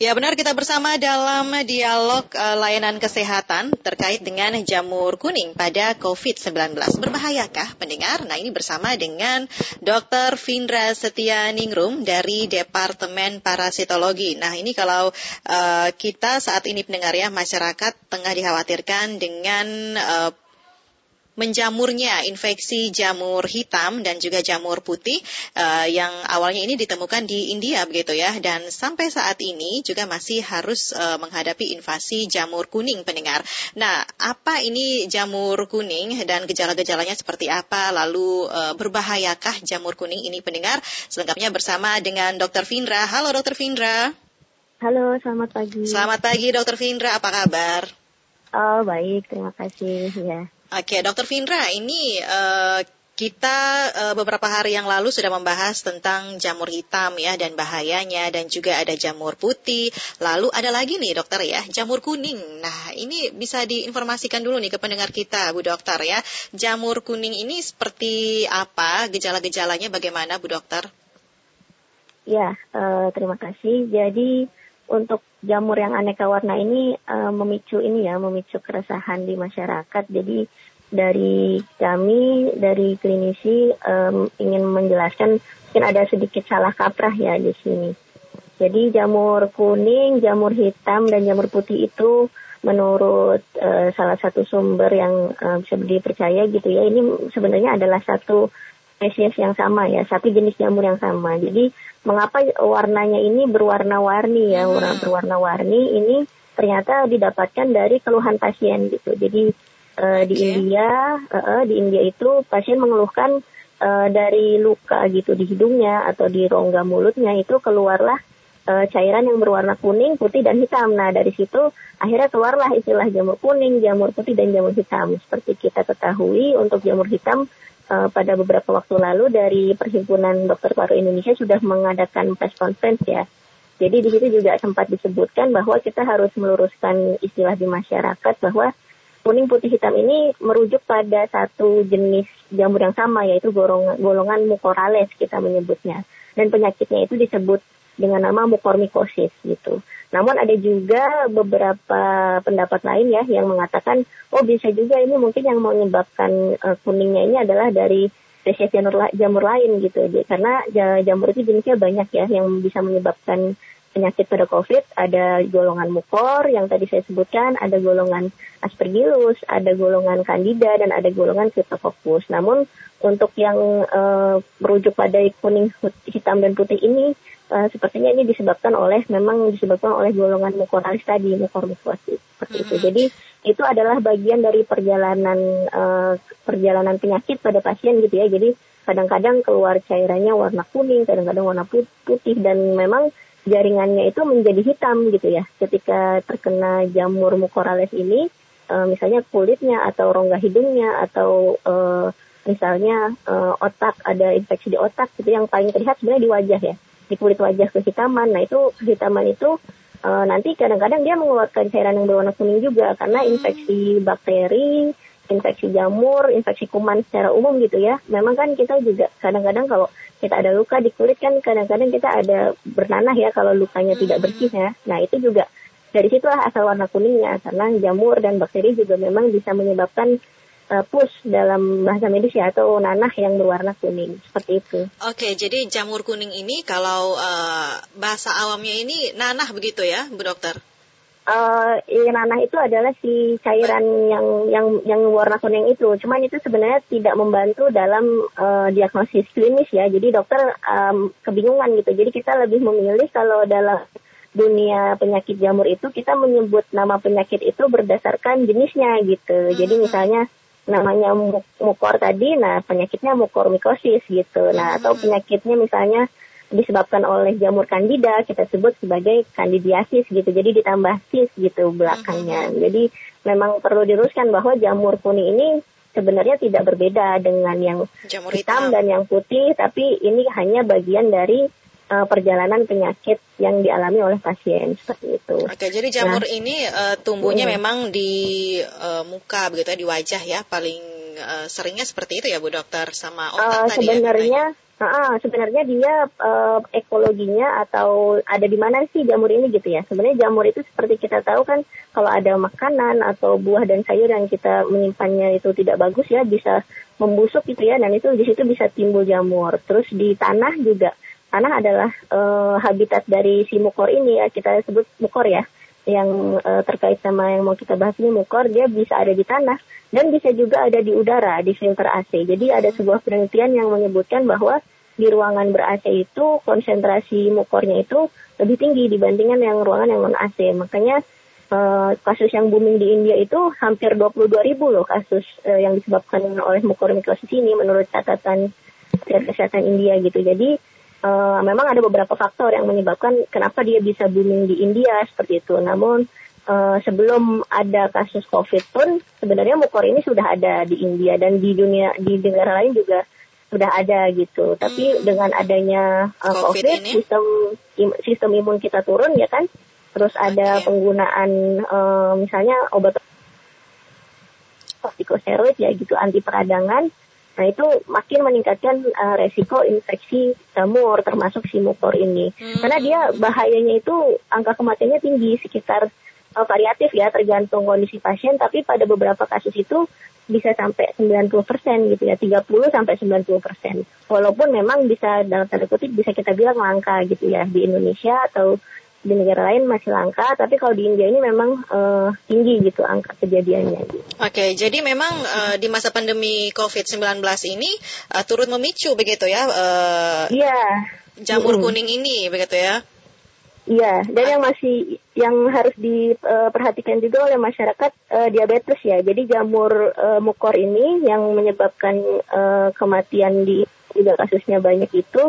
Ya benar kita bersama dalam dialog uh, layanan kesehatan terkait dengan jamur kuning pada COVID-19. Berbahayakah pendengar? Nah ini bersama dengan Dr. Vindra Setia Ningrum dari Departemen Parasitologi. Nah ini kalau uh, kita saat ini pendengar ya masyarakat tengah dikhawatirkan dengan uh, menjamurnya infeksi jamur hitam dan juga jamur putih uh, yang awalnya ini ditemukan di India begitu ya dan sampai saat ini juga masih harus uh, menghadapi invasi jamur kuning pendengar. Nah, apa ini jamur kuning dan gejala-gejalanya seperti apa lalu uh, berbahayakah jamur kuning ini pendengar? Selengkapnya bersama dengan Dr. Vindra. Halo Dr. Vindra. Halo, selamat pagi. Selamat pagi Dr. Vindra, apa kabar? Oh, baik, terima kasih ya. Oke, Dokter Vindra, ini uh, kita uh, beberapa hari yang lalu sudah membahas tentang jamur hitam ya dan bahayanya dan juga ada jamur putih. Lalu ada lagi nih dokter ya, jamur kuning. Nah, ini bisa diinformasikan dulu nih ke pendengar kita, Bu Dokter ya. Jamur kuning ini seperti apa? Gejala-gejalanya bagaimana, Bu Dokter? Ya, uh, terima kasih. Jadi untuk jamur yang aneka warna ini uh, memicu ini ya, memicu keresahan di masyarakat. Jadi dari kami dari klinisi um, ingin menjelaskan mungkin ada sedikit salah kaprah ya di sini. Jadi jamur kuning, jamur hitam dan jamur putih itu menurut uh, salah satu sumber yang uh, bisa dipercaya gitu ya ini sebenarnya adalah satu spesies yang sama ya, satu jenis jamur yang sama. Jadi mengapa warnanya ini berwarna-warni ya, hmm. berwarna-warni ini ternyata didapatkan dari keluhan pasien gitu. Jadi uh, di India, uh, di India itu pasien mengeluhkan uh, dari luka gitu di hidungnya atau di rongga mulutnya itu keluarlah uh, cairan yang berwarna kuning, putih dan hitam. Nah dari situ akhirnya keluarlah istilah jamur kuning, jamur putih dan jamur hitam. Seperti kita ketahui untuk jamur hitam uh, pada beberapa waktu lalu dari Perhimpunan Dokter Paru Indonesia sudah mengadakan press conference ya. Jadi di situ juga sempat disebutkan bahwa kita harus meluruskan istilah di masyarakat bahwa kuning putih hitam ini merujuk pada satu jenis jamur yang sama yaitu golongan, golongan mucorales kita menyebutnya. Dan penyakitnya itu disebut dengan nama mukormikosis gitu. Namun ada juga beberapa pendapat lain ya yang mengatakan oh bisa juga ini mungkin yang menyebabkan uh, kuningnya ini adalah dari spesies jamur, jamur lain gitu. Jadi, karena jamur itu jenisnya banyak ya yang bisa menyebabkan penyakit pada COVID. Ada golongan mukor yang tadi saya sebutkan, ada golongan aspergillus, ada golongan candida dan ada golongan cryptococcus. Namun untuk yang uh, merujuk pada kuning hitam dan putih ini uh, sepertinya ini disebabkan oleh memang disebabkan oleh golongan mukoralis tadi mukormikosis seperti itu. Mm-hmm. Jadi itu adalah bagian dari perjalanan uh, perjalanan penyakit pada pasien gitu ya. Jadi kadang-kadang keluar cairannya warna kuning, kadang-kadang warna putih dan memang jaringannya itu menjadi hitam gitu ya. Ketika terkena jamur mukoralis ini, uh, misalnya kulitnya atau rongga hidungnya atau uh, misalnya uh, otak ada infeksi di otak gitu yang paling terlihat sebenarnya di wajah ya di kulit wajah kehitaman. Nah itu kehitaman itu uh, nanti kadang-kadang dia mengeluarkan cairan yang berwarna kuning juga karena hmm. infeksi bakteri, infeksi jamur, infeksi kuman secara umum gitu ya. Memang kan kita juga kadang-kadang kalau kita ada luka di kulit kan kadang-kadang kita ada bernanah ya kalau lukanya tidak hmm. bersih ya. Nah itu juga dari situlah asal warna kuningnya karena jamur dan bakteri juga memang bisa menyebabkan uh, pus dalam bahasa medis ya atau nanah yang berwarna kuning seperti itu. Oke, jadi jamur kuning ini kalau uh, bahasa awamnya ini nanah begitu ya, Bu Dokter? Uh, ya, nanah itu adalah si cairan yang yang yang warna kuning itu. Cuman itu sebenarnya tidak membantu dalam uh, diagnosis klinis ya. Jadi dokter um, kebingungan gitu. Jadi kita lebih memilih kalau dalam dunia penyakit jamur itu kita menyebut nama penyakit itu berdasarkan jenisnya gitu. Jadi hmm. misalnya namanya mukor tadi, nah penyakitnya mukormikosis gitu. Nah atau hmm. penyakitnya misalnya disebabkan oleh jamur kandida kita sebut sebagai kandidiasis gitu. Jadi ditambah sis gitu belakangnya. Hmm. Jadi memang perlu diruskan bahwa jamur kuning ini sebenarnya tidak berbeda dengan yang jamur hitam. hitam dan yang putih, tapi ini hanya bagian dari uh, perjalanan penyakit yang dialami oleh pasien seperti itu. Oke, jadi jamur nah, ini uh, tumbuhnya hmm. memang di uh, muka begitu ya, di wajah ya, paling uh, seringnya seperti itu ya Bu Dokter sama otak uh, tadi ya, sebenarnya ya, Nah, sebenarnya dia uh, ekologinya atau ada di mana sih jamur ini gitu ya. Sebenarnya jamur itu seperti kita tahu kan kalau ada makanan atau buah dan sayur yang kita menyimpannya itu tidak bagus ya bisa membusuk gitu ya dan itu di situ bisa timbul jamur. Terus di tanah juga tanah adalah uh, habitat dari si mukor ini ya kita sebut mukor ya yang uh, terkait sama yang mau kita bahas ini mukor dia bisa ada di tanah dan bisa juga ada di udara di filter AC. Jadi ada sebuah penelitian yang menyebutkan bahwa di ruangan ber-AC itu konsentrasi mukornya itu lebih tinggi dibandingkan yang ruangan yang non AC. Makanya uh, kasus yang booming di India itu hampir 22 ribu loh kasus uh, yang disebabkan oleh mukormikosis ini menurut catatan kesehatan India gitu. Jadi uh, memang ada beberapa faktor yang menyebabkan kenapa dia bisa booming di India seperti itu. Namun uh, sebelum ada kasus COVID pun sebenarnya mukor ini sudah ada di India dan di dunia di negara lain juga sudah ada gitu. Tapi hmm. dengan adanya uh, COVID, COVID sistem im, sistem imun kita turun ya kan. Terus ada okay. penggunaan uh, misalnya obat kortikosteroid ya gitu anti peradangan. Nah itu makin meningkatkan uh, resiko infeksi jamur termasuk si mukor ini. Hmm. Karena dia bahayanya itu angka kematiannya tinggi sekitar uh, variatif ya tergantung kondisi pasien tapi pada beberapa kasus itu bisa sampai 90% gitu ya 30 sampai 90% walaupun memang bisa dalam tanda kutip bisa kita bilang langka gitu ya di Indonesia atau di negara lain masih langka, tapi kalau di India ini memang uh, tinggi gitu angka kejadiannya. Gitu. Oke, jadi memang uh, di masa pandemi COVID-19 ini uh, turut memicu begitu ya? Iya. Uh, jamur hmm. kuning ini begitu ya? Iya, dan yang masih yang harus diperhatikan juga oleh masyarakat uh, diabetes ya. Jadi jamur uh, mukor ini yang menyebabkan uh, kematian di juga kasusnya banyak itu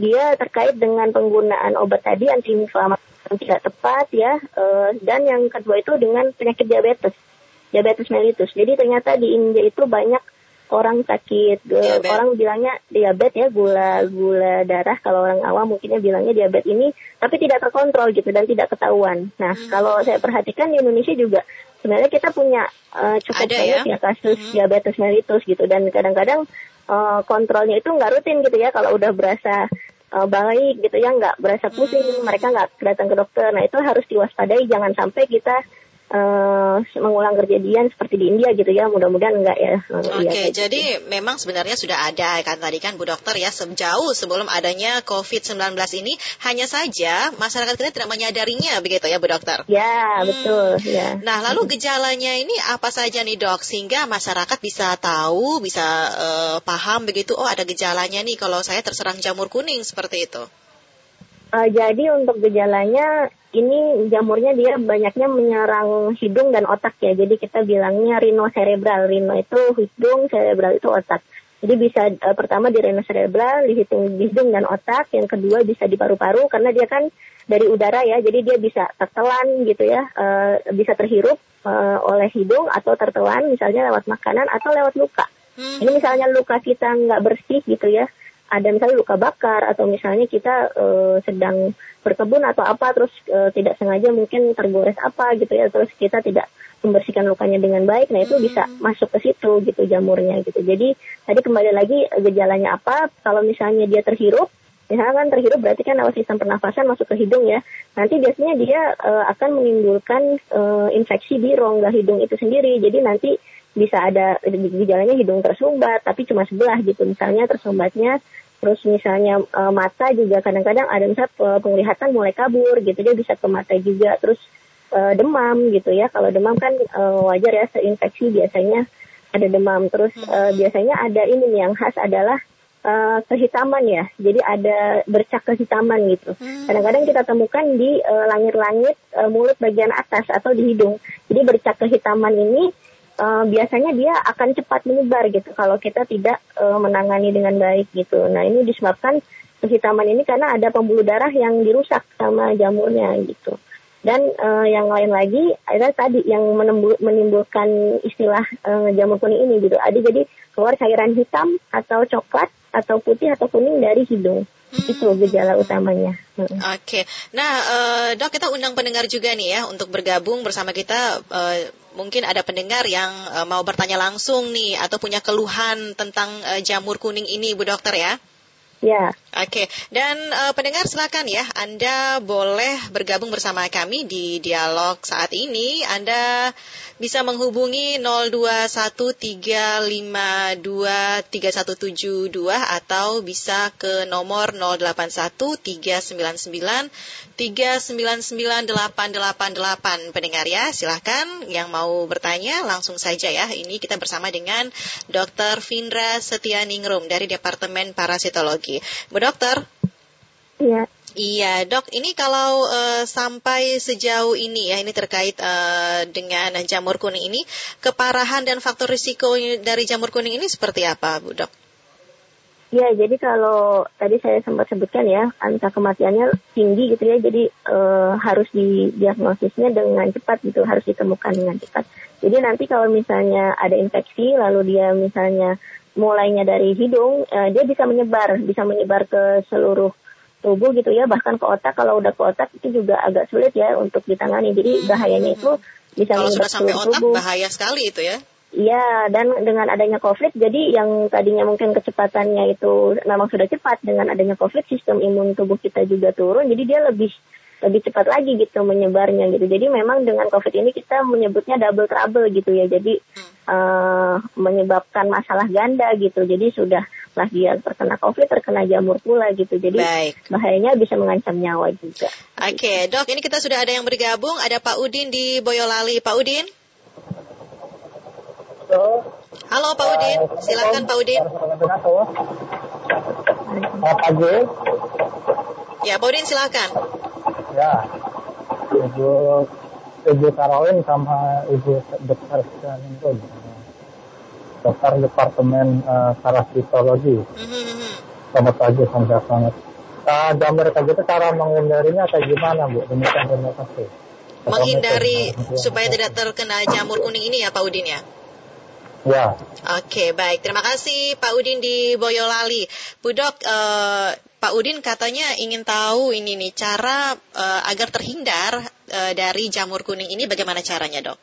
dia terkait dengan penggunaan obat tadi antiinflamasi yang tidak tepat ya. Uh, dan yang kedua itu dengan penyakit diabetes, diabetes mellitus. Jadi ternyata di India itu banyak orang sakit, diabetes. orang bilangnya diabetes ya gula gula darah kalau orang awam mungkinnya bilangnya diabetes ini, tapi tidak terkontrol gitu dan tidak ketahuan. Nah hmm. kalau saya perhatikan di Indonesia juga sebenarnya kita punya uh, cukup banyak ya? ya kasus hmm. diabetes mellitus gitu dan kadang-kadang uh, kontrolnya itu nggak rutin gitu ya kalau udah berasa uh, baik gitu ya nggak berasa pusing hmm. mereka nggak datang ke dokter. Nah itu harus diwaspadai jangan sampai kita uh, mengulang kejadian seperti di India gitu ya. Mudah-mudahan enggak ya. Oke, okay, ya, jadi gitu. memang sebenarnya sudah ada kan tadi kan Bu Dokter ya sejauh sebelum adanya COVID-19 ini hanya saja masyarakat kita tidak menyadarinya begitu ya Bu Dokter. Ya, hmm. betul ya. Nah, lalu gejalanya ini apa saja nih Dok sehingga masyarakat bisa tahu, bisa uh, paham begitu oh ada gejalanya nih kalau saya terserang jamur kuning seperti itu. Uh, jadi untuk gejalanya ini jamurnya dia banyaknya menyerang hidung dan otak ya. Jadi kita bilangnya rino cerebral. Rino itu hidung, cerebral itu otak. Jadi bisa uh, pertama di rino cerebral, di hidung, di hidung dan otak. Yang kedua bisa di paru-paru karena dia kan dari udara ya. Jadi dia bisa tertelan gitu ya, uh, bisa terhirup uh, oleh hidung atau tertelan misalnya lewat makanan atau lewat luka. Hmm. Ini misalnya luka kita nggak bersih gitu ya ada misalnya luka bakar atau misalnya kita uh, sedang berkebun atau apa terus uh, tidak sengaja mungkin tergores apa gitu ya terus kita tidak membersihkan lukanya dengan baik nah itu bisa hmm. masuk ke situ gitu jamurnya gitu jadi tadi kembali lagi gejalanya apa kalau misalnya dia terhirup misalnya kan terhirup berarti kan lewat sistem pernafasan masuk ke hidung ya nanti biasanya dia uh, akan menimbulkan uh, infeksi di rongga hidung itu sendiri jadi nanti bisa ada gejalanya hidung tersumbat tapi cuma sebelah gitu. Misalnya tersumbatnya terus misalnya e, mata juga kadang-kadang ada misalnya penglihatan mulai kabur gitu. Dia bisa ke mata juga terus e, demam gitu ya. Kalau demam kan e, wajar ya seinfeksi biasanya ada demam. Terus e, biasanya ada ini nih yang khas adalah e, kehitaman ya. Jadi ada bercak kehitaman gitu. Hmm. kadang-kadang kita temukan di langit-langit e, mulut bagian atas atau di hidung. Jadi bercak kehitaman ini uh, biasanya dia akan cepat menyebar gitu kalau kita tidak uh, menangani dengan baik gitu. Nah ini disebabkan kehitaman ini karena ada pembuluh darah yang dirusak sama jamurnya gitu. Dan uh, yang lain lagi ada tadi yang menimbulkan istilah uh, jamur kuning ini gitu. Ada jadi keluar cairan hitam atau coklat atau putih atau kuning dari hidung. Hmm. Itu gejala utamanya. Hmm. Oke, okay. nah uh, dok kita undang pendengar juga nih ya untuk bergabung bersama kita. Uh, mungkin ada pendengar yang uh, mau bertanya langsung nih atau punya keluhan tentang uh, jamur kuning ini, Bu Dokter ya. Ya. Oke, dan uh, pendengar silakan ya, Anda boleh bergabung bersama kami di dialog saat ini. Anda bisa menghubungi 0213523172 atau bisa ke nomor 081399399888 pendengar ya. Silahkan yang mau bertanya langsung saja ya. Ini kita bersama dengan Dr. Vindra Setianingrum dari Departemen Parasitologi lagi. Bu Dokter. Iya. Iya, dok. Ini kalau uh, sampai sejauh ini ya, ini terkait uh, dengan jamur kuning ini, keparahan dan faktor risiko dari jamur kuning ini seperti apa, Bu Dok? Ya, jadi kalau tadi saya sempat sebutkan ya, angka kematiannya tinggi gitu ya, jadi uh, harus didiagnosisnya dengan cepat gitu, harus ditemukan dengan cepat. Jadi nanti kalau misalnya ada infeksi, lalu dia misalnya mulainya dari hidung, uh, dia bisa menyebar, bisa menyebar ke seluruh tubuh gitu ya, bahkan ke otak. Kalau udah ke otak itu juga agak sulit ya untuk ditangani. Jadi hmm. bahayanya itu bisa Kalau sudah sampai otak tubuh. bahaya sekali itu ya. Iya, dan dengan adanya COVID, jadi yang tadinya mungkin kecepatannya itu memang sudah cepat, dengan adanya COVID, sistem imun tubuh kita juga turun, jadi dia lebih lebih cepat lagi gitu menyebarnya gitu. Jadi memang dengan COVID ini kita menyebutnya double trouble gitu ya. Jadi uh, menyebabkan masalah ganda gitu. Jadi sudah lah dia terkena COVID, terkena jamur pula gitu. Jadi Baik. bahayanya bisa mengancam nyawa juga. Oke, okay, dok, ini kita sudah ada yang bergabung. Ada Pak Udin di Boyolali. Pak Udin? Halo. Halo Pak Udin, silakan Pak Udin. Selamat pagi. Ya, Pak Udin silakan. Ya, Ibu Ibu Caroline sama Ibu Dokter Sianingrum, Dokter Departemen uh, Parasitologi. Mm-hmm. Selamat pagi, selamat banget. Uh, dan mereka gitu cara menghindarinya kayak gimana Bu? Demikian terima kasih. Menghindari supaya tidak terkena jamur kuning ini ya Pak Udin ya? Ya. Oke, baik. Terima kasih Pak Udin di Boyolali. Budok, uh, Pak Udin katanya ingin tahu ini nih cara uh, agar terhindar uh, dari jamur kuning ini bagaimana caranya dok?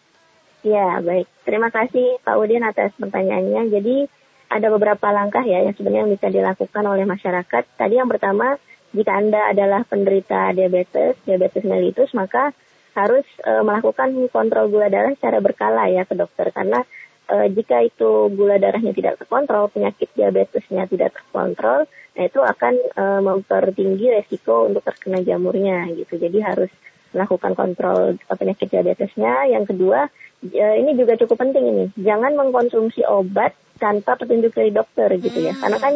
Ya baik, terima kasih Pak Udin atas pertanyaannya. Jadi ada beberapa langkah ya yang sebenarnya bisa dilakukan oleh masyarakat. Tadi yang pertama, jika Anda adalah penderita diabetes, diabetes mellitus, maka harus e, melakukan kontrol gula darah secara berkala ya ke dokter karena e, jika itu gula darahnya tidak terkontrol, penyakit diabetesnya tidak terkontrol, nah itu akan e, mempertinggi resiko untuk terkena jamurnya gitu. Jadi harus melakukan kontrol penyakit diabetesnya. Yang kedua, e, ini juga cukup penting ini, jangan mengkonsumsi obat tanpa petunjuk dari dokter gitu ya, karena kan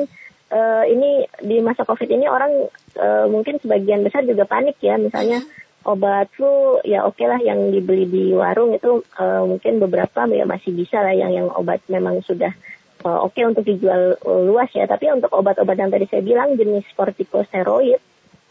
e, ini di masa covid ini orang e, mungkin sebagian besar juga panik ya, misalnya obat flu ya oke okay lah yang dibeli di warung itu uh, mungkin beberapa ya masih bisa lah yang yang obat memang sudah uh, oke okay untuk dijual luas ya. Tapi untuk obat-obat yang tadi saya bilang jenis kortikosteroid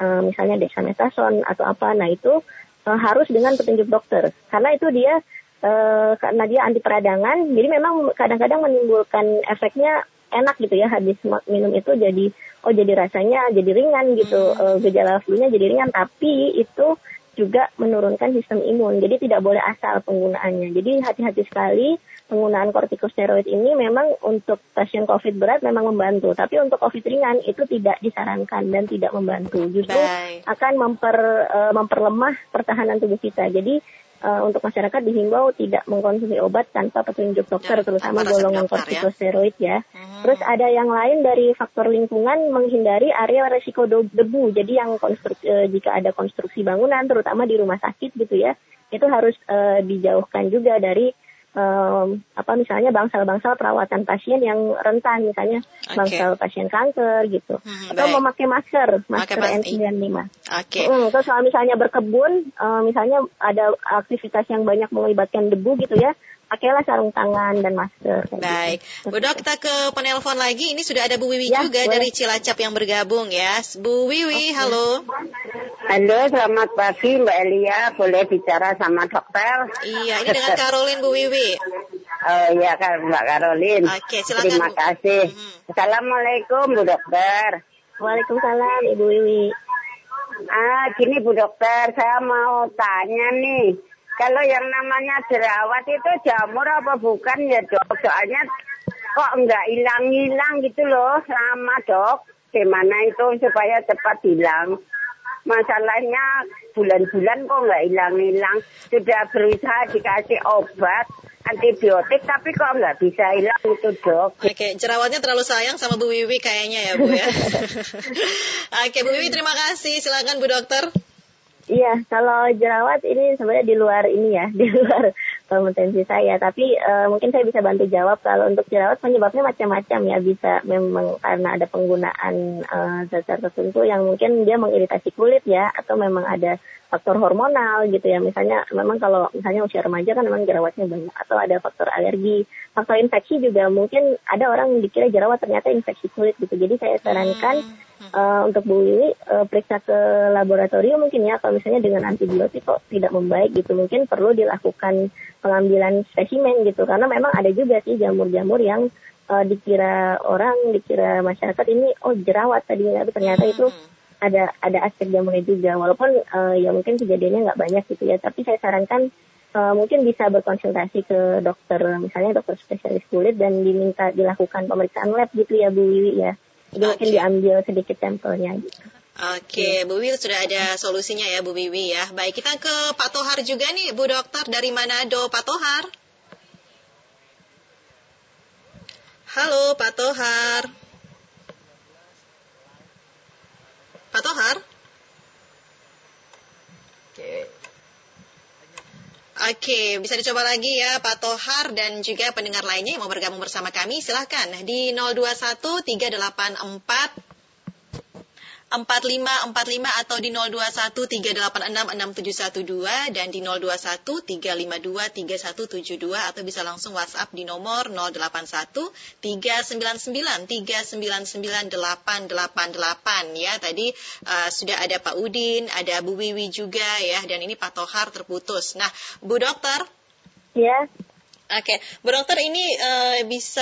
uh, misalnya dexamethasone atau apa nah itu uh, harus dengan petunjuk dokter. Karena itu dia uh, karena dia anti peradangan jadi memang kadang-kadang menimbulkan efeknya enak gitu ya habis minum itu jadi oh jadi rasanya jadi ringan gitu uh, gejala flu-nya jadi ringan. Tapi itu juga menurunkan sistem imun. Jadi tidak boleh asal penggunaannya. Jadi hati-hati sekali penggunaan kortikosteroid ini memang untuk pasien COVID berat memang membantu, tapi untuk COVID ringan itu tidak disarankan dan tidak membantu. Justru akan memper, uh, memperlemah pertahanan tubuh kita. Jadi uh, untuk masyarakat dihimbau tidak mengkonsumsi obat tanpa petunjuk dokter, ya, terutama golongan kortikosteroid ya. ya. Hmm. Terus ada yang lain dari faktor lingkungan menghindari area resiko debu. Jadi yang konstruk, uh, jika ada konstruksi bangunan, terutama di rumah sakit gitu ya, itu harus uh, dijauhkan juga dari um, apa misalnya bangsal-bangsal perawatan pasien yang rentan misalnya okay. bangsal pasien kanker gitu hmm, atau baik. memakai masker masker N95. Oke. Okay. Hmm, terus kalau misalnya berkebun uh, misalnya ada aktivitas yang banyak melibatkan debu gitu ya pakailah sarung tangan dan masker. Baik, gitu. Bu Dok kita ke penelpon lagi. Ini sudah ada Bu Wiwi ya, juga boleh. dari Cilacap yang bergabung ya. Bu Wiwi, okay. halo. Halo, selamat pagi Mbak Elia. Boleh bicara sama dokter? Iya, ini dengan Karolin Bu Wiwi. Oh iya kan Mbak Karolin. Oke, silakan. Terima kasih. Hmm. Assalamualaikum Bu Dokter. Waalaikumsalam Ibu Wiwi. Ah, gini Bu Dokter, saya mau tanya nih kalau yang namanya jerawat itu jamur apa bukan ya dok? Soalnya kok enggak hilang-hilang gitu loh lama dok. gimana itu supaya cepat hilang. Masalahnya bulan-bulan kok nggak hilang-hilang. Sudah berusaha dikasih obat, antibiotik tapi kok nggak bisa hilang itu dok. Oke, jerawatnya terlalu sayang sama Bu Wiwi kayaknya ya Bu ya. Oke Bu Wiwi terima kasih. Silakan Bu Dokter. Iya, kalau jerawat ini sebenarnya di luar ini ya, di luar kompetensi saya. Tapi uh, mungkin saya bisa bantu jawab kalau untuk jerawat penyebabnya macam-macam ya. Bisa memang karena ada penggunaan uh, zat-zat tertentu yang mungkin dia mengiritasi kulit ya, atau memang ada faktor hormonal gitu ya. Misalnya memang kalau misalnya usia remaja kan memang jerawatnya banyak atau ada faktor alergi, faktor infeksi juga mungkin ada orang dikira jerawat ternyata infeksi kulit gitu. Jadi saya sarankan hmm uh, untuk Bu Wiwi uh, periksa ke laboratorium mungkin ya kalau misalnya dengan antibiotik kok tidak membaik gitu. Mungkin perlu dilakukan pengambilan spesimen gitu. Karena memang ada juga sih jamur-jamur yang uh, dikira orang dikira masyarakat ini oh jerawat tadi tapi ternyata itu ada ada aspek jamurnya juga. Walaupun uh, ya mungkin kejadiannya nggak banyak gitu ya. Tapi saya sarankan uh, mungkin bisa berkonsultasi ke dokter misalnya dokter spesialis kulit dan diminta dilakukan pemeriksaan lab gitu ya Bu Wiwi ya jadi okay. mungkin diambil sedikit sampelnya gitu. Oke, okay. Bu Wiwi sudah ada solusinya ya Bu Wiwi ya. Baik, kita ke Pak Tohar juga nih Bu Dokter dari Manado, Pak Tohar. Halo Pak Tohar. Pak Tohar? Oke. Oke, bisa dicoba lagi ya Pak Tohar dan juga pendengar lainnya yang mau bergabung bersama kami. Silahkan di 021 384 4545 atau di 021 386 6712 dan di 021 352 3172 atau bisa langsung WhatsApp di nomor 081 399 399 888 ya. Tadi uh, sudah ada Pak Udin, ada Bu Wiwi juga ya dan ini Pak Tohar terputus. Nah, Bu Dokter. Ya. Oke, Bu Dokter ini uh, bisa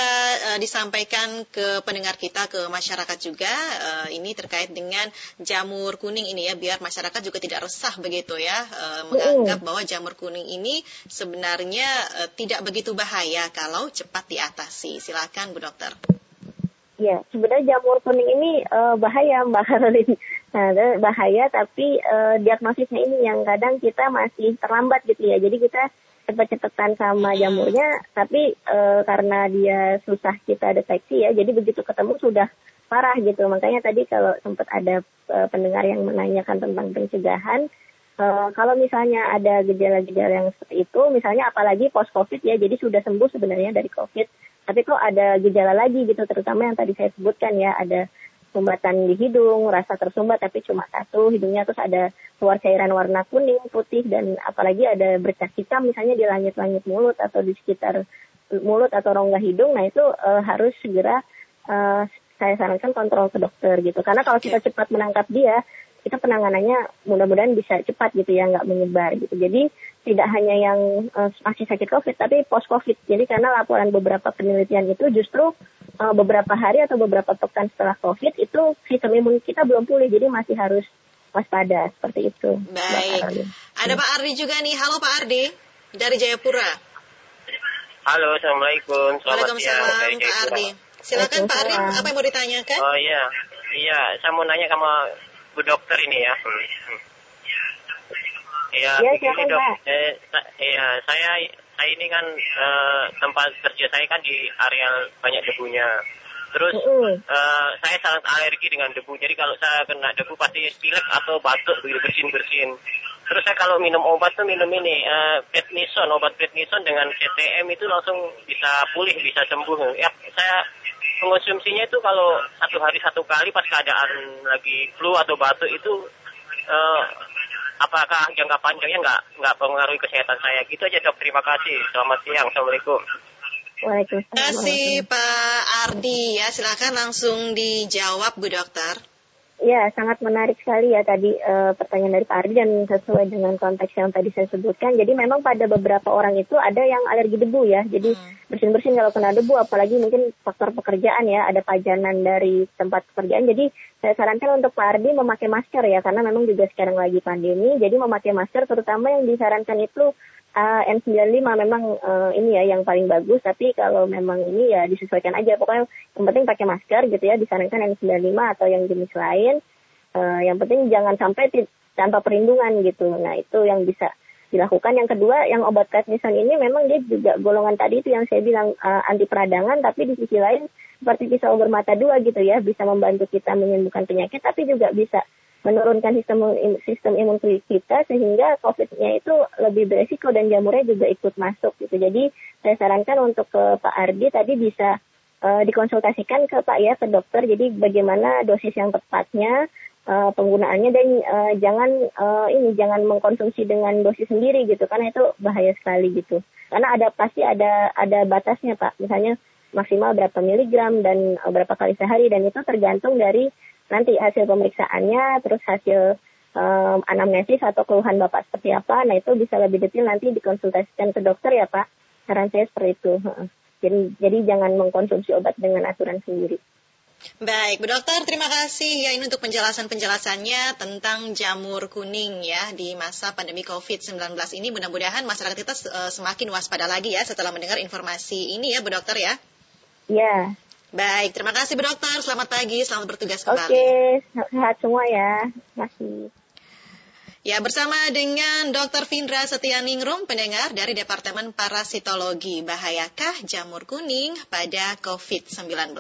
uh, disampaikan ke pendengar kita, ke masyarakat juga. Uh, ini terkait dengan jamur kuning ini ya, biar masyarakat juga tidak resah begitu ya, uh, menganggap bahwa jamur kuning ini sebenarnya uh, tidak begitu bahaya kalau cepat diatasi. Silakan Bu Dokter. Ya, sebenarnya jamur kuning ini uh, bahaya Mbak Karolin. Nah, bahaya tapi uh, diagnosisnya ini yang kadang kita masih terlambat gitu ya. Jadi kita cepet-cepetan sama jamurnya, tapi e, karena dia susah kita deteksi ya, jadi begitu ketemu sudah parah gitu. Makanya tadi kalau sempat ada e, pendengar yang menanyakan tentang pencegahan, e, kalau misalnya ada gejala-gejala yang seperti itu, misalnya apalagi post COVID ya, jadi sudah sembuh sebenarnya dari COVID, tapi kok ada gejala lagi gitu, terutama yang tadi saya sebutkan ya, ada sumbatan di hidung, rasa tersumbat tapi cuma satu, hidungnya terus ada keluar cairan warna kuning, putih, dan apalagi ada bercak hitam. Misalnya di langit-langit mulut atau di sekitar mulut atau rongga hidung, nah itu uh, harus segera uh, saya sarankan kontrol ke dokter gitu. Karena kalau kita cepat menangkap dia, kita penanganannya mudah-mudahan bisa cepat gitu ya, nggak menyebar gitu. Jadi tidak hanya yang uh, masih sakit COVID, tapi post COVID. Jadi karena laporan beberapa penelitian itu justru uh, beberapa hari atau beberapa pekan setelah COVID itu sistem imun kita belum pulih, jadi masih harus waspada seperti itu. Baik. Ada Pak Ardi juga nih. Halo Pak Ardi dari Jayapura. Halo, assalamualaikum. Selamat Waalaikumsalam Pak Ardi. Silakan Pak Ardi, apa yang mau ditanyakan? Oh iya, iya. Saya mau nanya sama Bu Dokter ini ya. Iya, ya, silakan dok. Pak. Eh, iya, saya saya ini kan uh, tempat kerja saya kan di area banyak debunya. Terus uh, uh, saya sangat alergi dengan debu. Jadi kalau saya kena debu pasti pilek atau batuk begitu bersin-bersin. Terus saya kalau minum obat tuh minum ini uh, prednison, obat prednison dengan CTM itu langsung bisa pulih, bisa sembuh. Ya, saya mengonsumsinya itu kalau satu hari satu kali pas keadaan lagi flu atau batuk itu uh, apakah jangka panjangnya nggak nggak pengaruhi kesehatan saya? Gitu aja dok. Terima kasih. Selamat siang. Assalamualaikum. Waalaikumsalam. Terima kasih Pak Ardi. Ya silakan langsung dijawab Bu Dokter. Ya, sangat menarik sekali ya tadi uh, pertanyaan dari Pak Ardi dan sesuai dengan konteks yang tadi saya sebutkan. Jadi memang pada beberapa orang itu ada yang alergi debu ya. Jadi hmm. bersin-bersin kalau kena debu, apalagi mungkin faktor pekerjaan ya, ada pajanan dari tempat pekerjaan. Jadi saya sarankan untuk Pak Ardi memakai masker ya karena memang juga sekarang lagi pandemi jadi memakai masker terutama yang disarankan itu uh, N95 memang uh, ini ya yang paling bagus tapi kalau memang ini ya disesuaikan aja. Pokoknya yang penting pakai masker gitu ya disarankan N95 atau yang jenis lain. Uh, yang penting jangan sampai tanpa perlindungan gitu. Nah itu yang bisa dilakukan. Yang kedua yang obat prednison ini memang dia juga golongan tadi itu yang saya bilang uh, anti peradangan tapi di sisi lain seperti pisau bermata dua gitu ya, bisa membantu kita menyembuhkan penyakit, tapi juga bisa menurunkan sistem sistem imun kita sehingga COVID-nya itu lebih beresiko dan jamurnya juga ikut masuk gitu. Jadi saya sarankan untuk ke Pak Ardi tadi bisa uh, dikonsultasikan ke Pak ya ke dokter. Jadi bagaimana dosis yang tepatnya uh, penggunaannya dan uh, jangan uh, ini jangan mengkonsumsi dengan dosis sendiri gitu karena itu bahaya sekali gitu. Karena ada pasti ada ada batasnya Pak. Misalnya maksimal berapa miligram dan uh, berapa kali sehari dan itu tergantung dari nanti hasil pemeriksaannya terus hasil um, anamnesis atau keluhan bapak seperti apa nah itu bisa lebih detail nanti dikonsultasikan ke dokter ya pak saran saya seperti itu jadi jadi jangan mengkonsumsi obat dengan aturan sendiri Baik, Bu Dokter, terima kasih ya ini untuk penjelasan-penjelasannya tentang jamur kuning ya di masa pandemi COVID-19 ini. Mudah-mudahan masyarakat kita uh, semakin waspada lagi ya setelah mendengar informasi ini ya, Bu Dokter ya. Ya. Baik, terima kasih Bu Dokter. Selamat pagi, selamat bertugas kembali. Oke, sehat semua ya. Terima kasih. Ya, bersama dengan Dr. Vindra Setianingrum, pendengar dari Departemen Parasitologi. Bahayakah jamur kuning pada COVID-19?